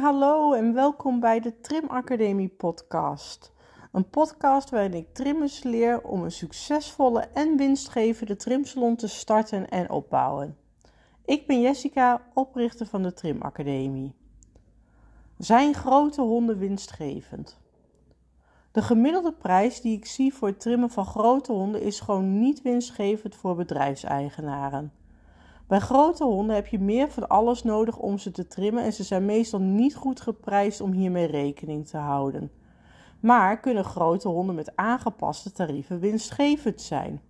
Hallo en welkom bij de Trim Academie podcast. Een podcast waarin ik trimmers leer om een succesvolle en winstgevende trimsalon te starten en opbouwen. Ik ben Jessica, oprichter van de Trim Academie. Zijn grote honden winstgevend? De gemiddelde prijs die ik zie voor het trimmen van grote honden is gewoon niet winstgevend voor bedrijfseigenaren. Bij grote honden heb je meer van alles nodig om ze te trimmen en ze zijn meestal niet goed geprijsd om hiermee rekening te houden. Maar kunnen grote honden met aangepaste tarieven winstgevend zijn?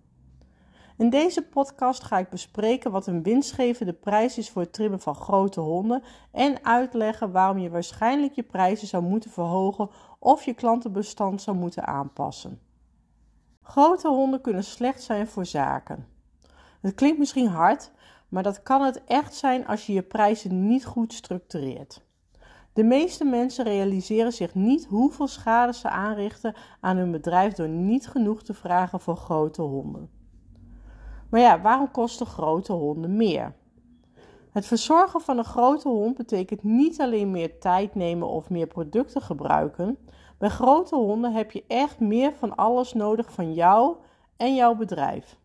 In deze podcast ga ik bespreken wat een winstgevende prijs is voor het trimmen van grote honden en uitleggen waarom je waarschijnlijk je prijzen zou moeten verhogen of je klantenbestand zou moeten aanpassen. Grote honden kunnen slecht zijn voor zaken. Het klinkt misschien hard, maar dat kan het echt zijn als je je prijzen niet goed structureert. De meeste mensen realiseren zich niet hoeveel schade ze aanrichten aan hun bedrijf door niet genoeg te vragen voor grote honden. Maar ja, waarom kosten grote honden meer? Het verzorgen van een grote hond betekent niet alleen meer tijd nemen of meer producten gebruiken. Bij grote honden heb je echt meer van alles nodig van jou en jouw bedrijf.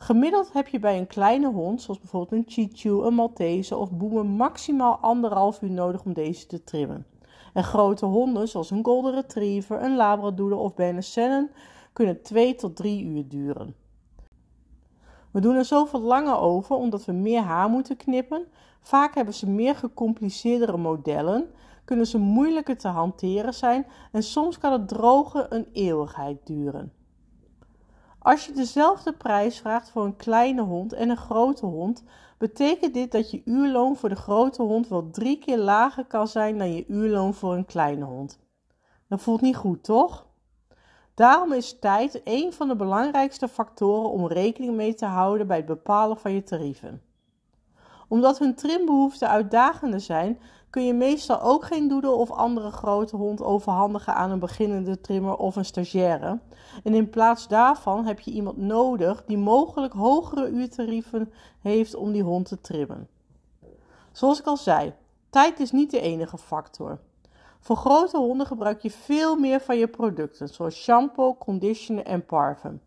Gemiddeld heb je bij een kleine hond, zoals bijvoorbeeld een Chichu, een Maltese of Boemer, maximaal anderhalf uur nodig om deze te trimmen. En grote honden, zoals een Golden Retriever, een Labradoodle of Bernese kunnen 2 tot 3 uur duren. We doen er zoveel langer over omdat we meer haar moeten knippen. Vaak hebben ze meer gecompliceerdere modellen, kunnen ze moeilijker te hanteren zijn en soms kan het drogen een eeuwigheid duren. Als je dezelfde prijs vraagt voor een kleine hond en een grote hond, betekent dit dat je uurloon voor de grote hond wel drie keer lager kan zijn dan je uurloon voor een kleine hond. Dat voelt niet goed, toch? Daarom is tijd een van de belangrijkste factoren om rekening mee te houden bij het bepalen van je tarieven. Omdat hun trimbehoeften uitdagender zijn, kun je meestal ook geen doedel of andere grote hond overhandigen aan een beginnende trimmer of een stagiaire. En in plaats daarvan heb je iemand nodig die mogelijk hogere uurtarieven heeft om die hond te trimmen. Zoals ik al zei, tijd is niet de enige factor. Voor grote honden gebruik je veel meer van je producten, zoals shampoo, conditioner en parfum.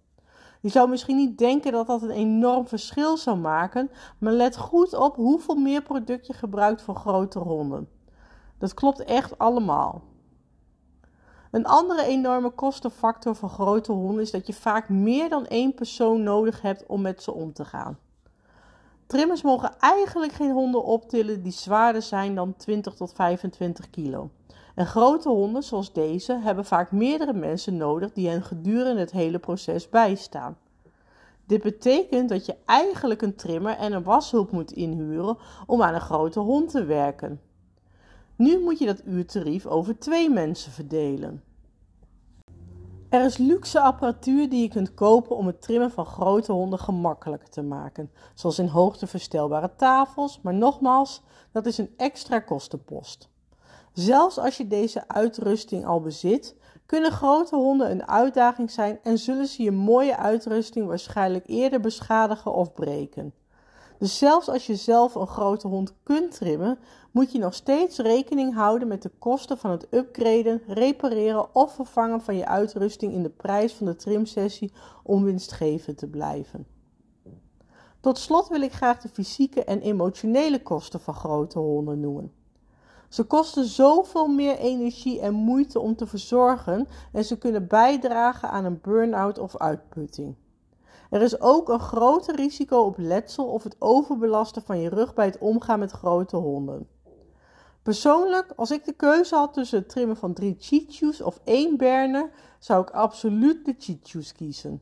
Je zou misschien niet denken dat dat een enorm verschil zou maken, maar let goed op hoeveel meer product je gebruikt voor grote honden. Dat klopt echt allemaal. Een andere enorme kostenfactor voor grote honden is dat je vaak meer dan één persoon nodig hebt om met ze om te gaan. Trimmers mogen eigenlijk geen honden optillen die zwaarder zijn dan 20 tot 25 kilo. En grote honden zoals deze hebben vaak meerdere mensen nodig die hen gedurende het hele proces bijstaan. Dit betekent dat je eigenlijk een trimmer en een washulp moet inhuren om aan een grote hond te werken. Nu moet je dat uurtarief over twee mensen verdelen. Er is luxe apparatuur die je kunt kopen om het trimmen van grote honden gemakkelijker te maken, zoals in hoogteverstelbare tafels, maar nogmaals, dat is een extra kostenpost. Zelfs als je deze uitrusting al bezit, kunnen grote honden een uitdaging zijn en zullen ze je mooie uitrusting waarschijnlijk eerder beschadigen of breken. Dus zelfs als je zelf een grote hond kunt trimmen, moet je nog steeds rekening houden met de kosten van het upgraden, repareren of vervangen van je uitrusting in de prijs van de trimsessie om winstgevend te blijven. Tot slot wil ik graag de fysieke en emotionele kosten van grote honden noemen. Ze kosten zoveel meer energie en moeite om te verzorgen en ze kunnen bijdragen aan een burn-out of uitputting. Er is ook een groter risico op letsel of het overbelasten van je rug bij het omgaan met grote honden. Persoonlijk, als ik de keuze had tussen het trimmen van drie Chichus of één Berner, zou ik absoluut de Chichus kiezen.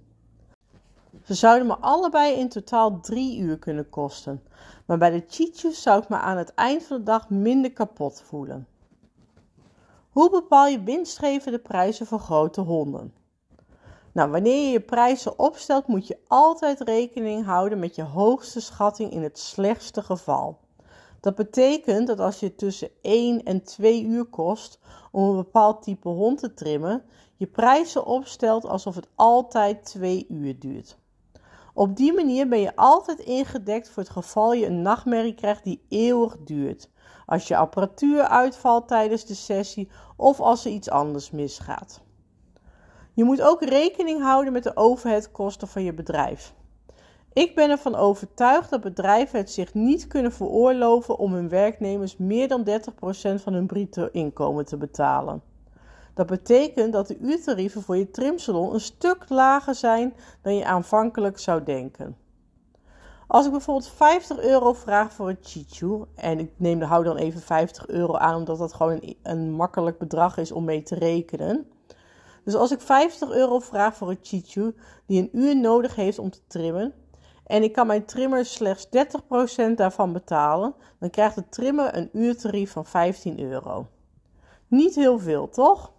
Ze zouden me allebei in totaal drie uur kunnen kosten. Maar bij de Chichus zou ik me aan het eind van de dag minder kapot voelen. Hoe bepaal je winstgevende prijzen voor grote honden? Nou, wanneer je je prijzen opstelt, moet je altijd rekening houden met je hoogste schatting in het slechtste geval. Dat betekent dat als je tussen 1 en 2 uur kost om een bepaald type hond te trimmen, je prijzen opstelt alsof het altijd 2 uur duurt. Op die manier ben je altijd ingedekt voor het geval je een nachtmerrie krijgt die eeuwig duurt. als je apparatuur uitvalt tijdens de sessie of als er iets anders misgaat. Je moet ook rekening houden met de overheadkosten van je bedrijf. Ik ben ervan overtuigd dat bedrijven het zich niet kunnen veroorloven om hun werknemers meer dan 30% van hun bruto inkomen te betalen. Dat betekent dat de uurtarieven voor je trimsalon een stuk lager zijn dan je aanvankelijk zou denken. Als ik bijvoorbeeld 50 euro vraag voor een chichu, en ik neem, hou dan even 50 euro aan omdat dat gewoon een, een makkelijk bedrag is om mee te rekenen. Dus als ik 50 euro vraag voor een chichu die een uur nodig heeft om te trimmen, en ik kan mijn trimmer slechts 30% daarvan betalen, dan krijgt de trimmer een uurtarief van 15 euro. Niet heel veel, toch?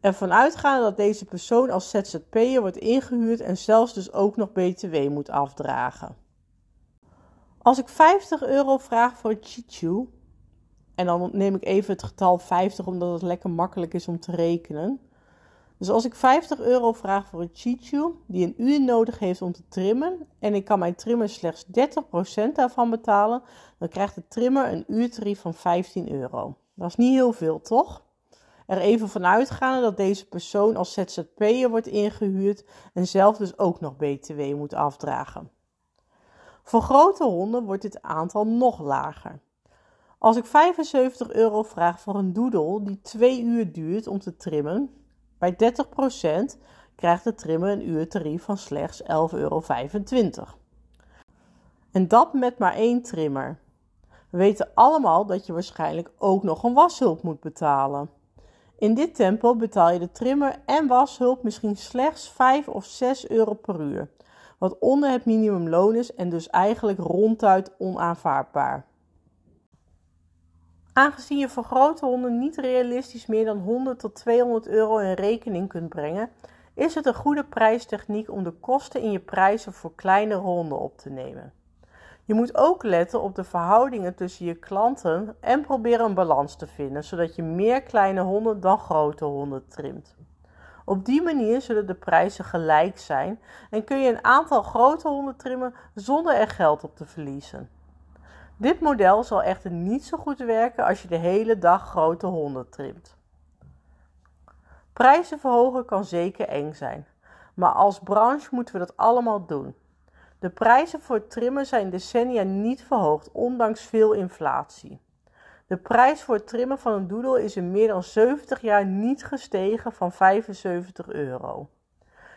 Ervan uitgaande dat deze persoon als ZZP'er wordt ingehuurd en zelfs dus ook nog BTW moet afdragen. Als ik 50 euro vraag voor een chichu, en dan neem ik even het getal 50 omdat het lekker makkelijk is om te rekenen. Dus als ik 50 euro vraag voor een chichu die een uur nodig heeft om te trimmen en ik kan mijn trimmer slechts 30% daarvan betalen, dan krijgt de trimmer een uurtarief van 15 euro. Dat is niet heel veel, toch? Er even van uitgaande dat deze persoon als ZZP'er wordt ingehuurd en zelf dus ook nog BTW moet afdragen. Voor grote honden wordt dit aantal nog lager. Als ik 75 euro vraag voor een doedel die 2 uur duurt om te trimmen, bij 30% krijgt de trimmer een uurtarief van slechts 11,25 euro. En dat met maar één trimmer. We weten allemaal dat je waarschijnlijk ook nog een washulp moet betalen. In dit tempo betaal je de trimmer en washulp misschien slechts 5 of 6 euro per uur, wat onder het minimumloon is en dus eigenlijk ronduit onaanvaardbaar. Aangezien je voor grote honden niet realistisch meer dan 100 tot 200 euro in rekening kunt brengen, is het een goede prijstechniek om de kosten in je prijzen voor kleinere honden op te nemen. Je moet ook letten op de verhoudingen tussen je klanten en proberen een balans te vinden, zodat je meer kleine honden dan grote honden trimt. Op die manier zullen de prijzen gelijk zijn en kun je een aantal grote honden trimmen zonder er geld op te verliezen. Dit model zal echter niet zo goed werken als je de hele dag grote honden trimt. Prijzen verhogen kan zeker eng zijn, maar als branche moeten we dat allemaal doen. De prijzen voor trimmen zijn decennia niet verhoogd, ondanks veel inflatie. De prijs voor het trimmen van een doedel is in meer dan 70 jaar niet gestegen van 75 euro.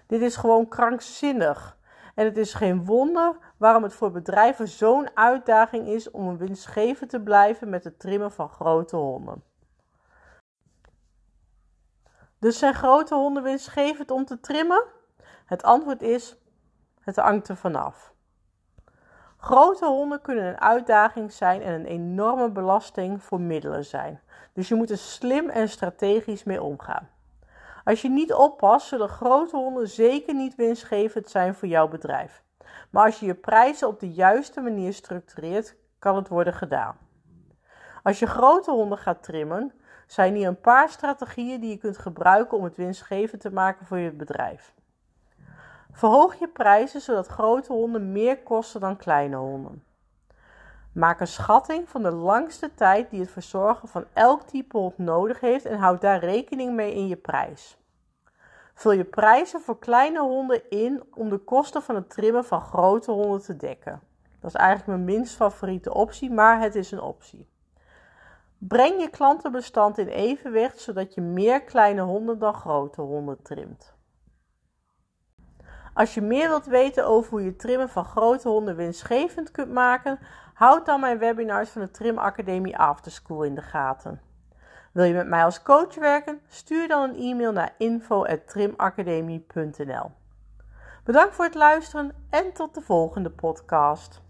Dit is gewoon krankzinnig. En het is geen wonder waarom het voor bedrijven zo'n uitdaging is om een winstgevend te blijven met het trimmen van grote honden. Dus zijn grote honden winstgevend om te trimmen? Het antwoord is het hangt er vanaf. Grote honden kunnen een uitdaging zijn en een enorme belasting voor middelen zijn. Dus je moet er slim en strategisch mee omgaan. Als je niet oppast, zullen grote honden zeker niet winstgevend zijn voor jouw bedrijf. Maar als je je prijzen op de juiste manier structureert, kan het worden gedaan. Als je grote honden gaat trimmen, zijn hier een paar strategieën die je kunt gebruiken om het winstgevend te maken voor je bedrijf. Verhoog je prijzen zodat grote honden meer kosten dan kleine honden. Maak een schatting van de langste tijd die het verzorgen van elk type hond nodig heeft en houd daar rekening mee in je prijs. Vul je prijzen voor kleine honden in om de kosten van het trimmen van grote honden te dekken. Dat is eigenlijk mijn minst favoriete optie, maar het is een optie. Breng je klantenbestand in evenwicht zodat je meer kleine honden dan grote honden trimt. Als je meer wilt weten over hoe je trimmen van grote honden winstgevend kunt maken, houd dan mijn webinars van de Trim Academie Afterschool in de gaten. Wil je met mij als coach werken? Stuur dan een e-mail naar info@trimacademie.nl. Bedankt voor het luisteren en tot de volgende podcast.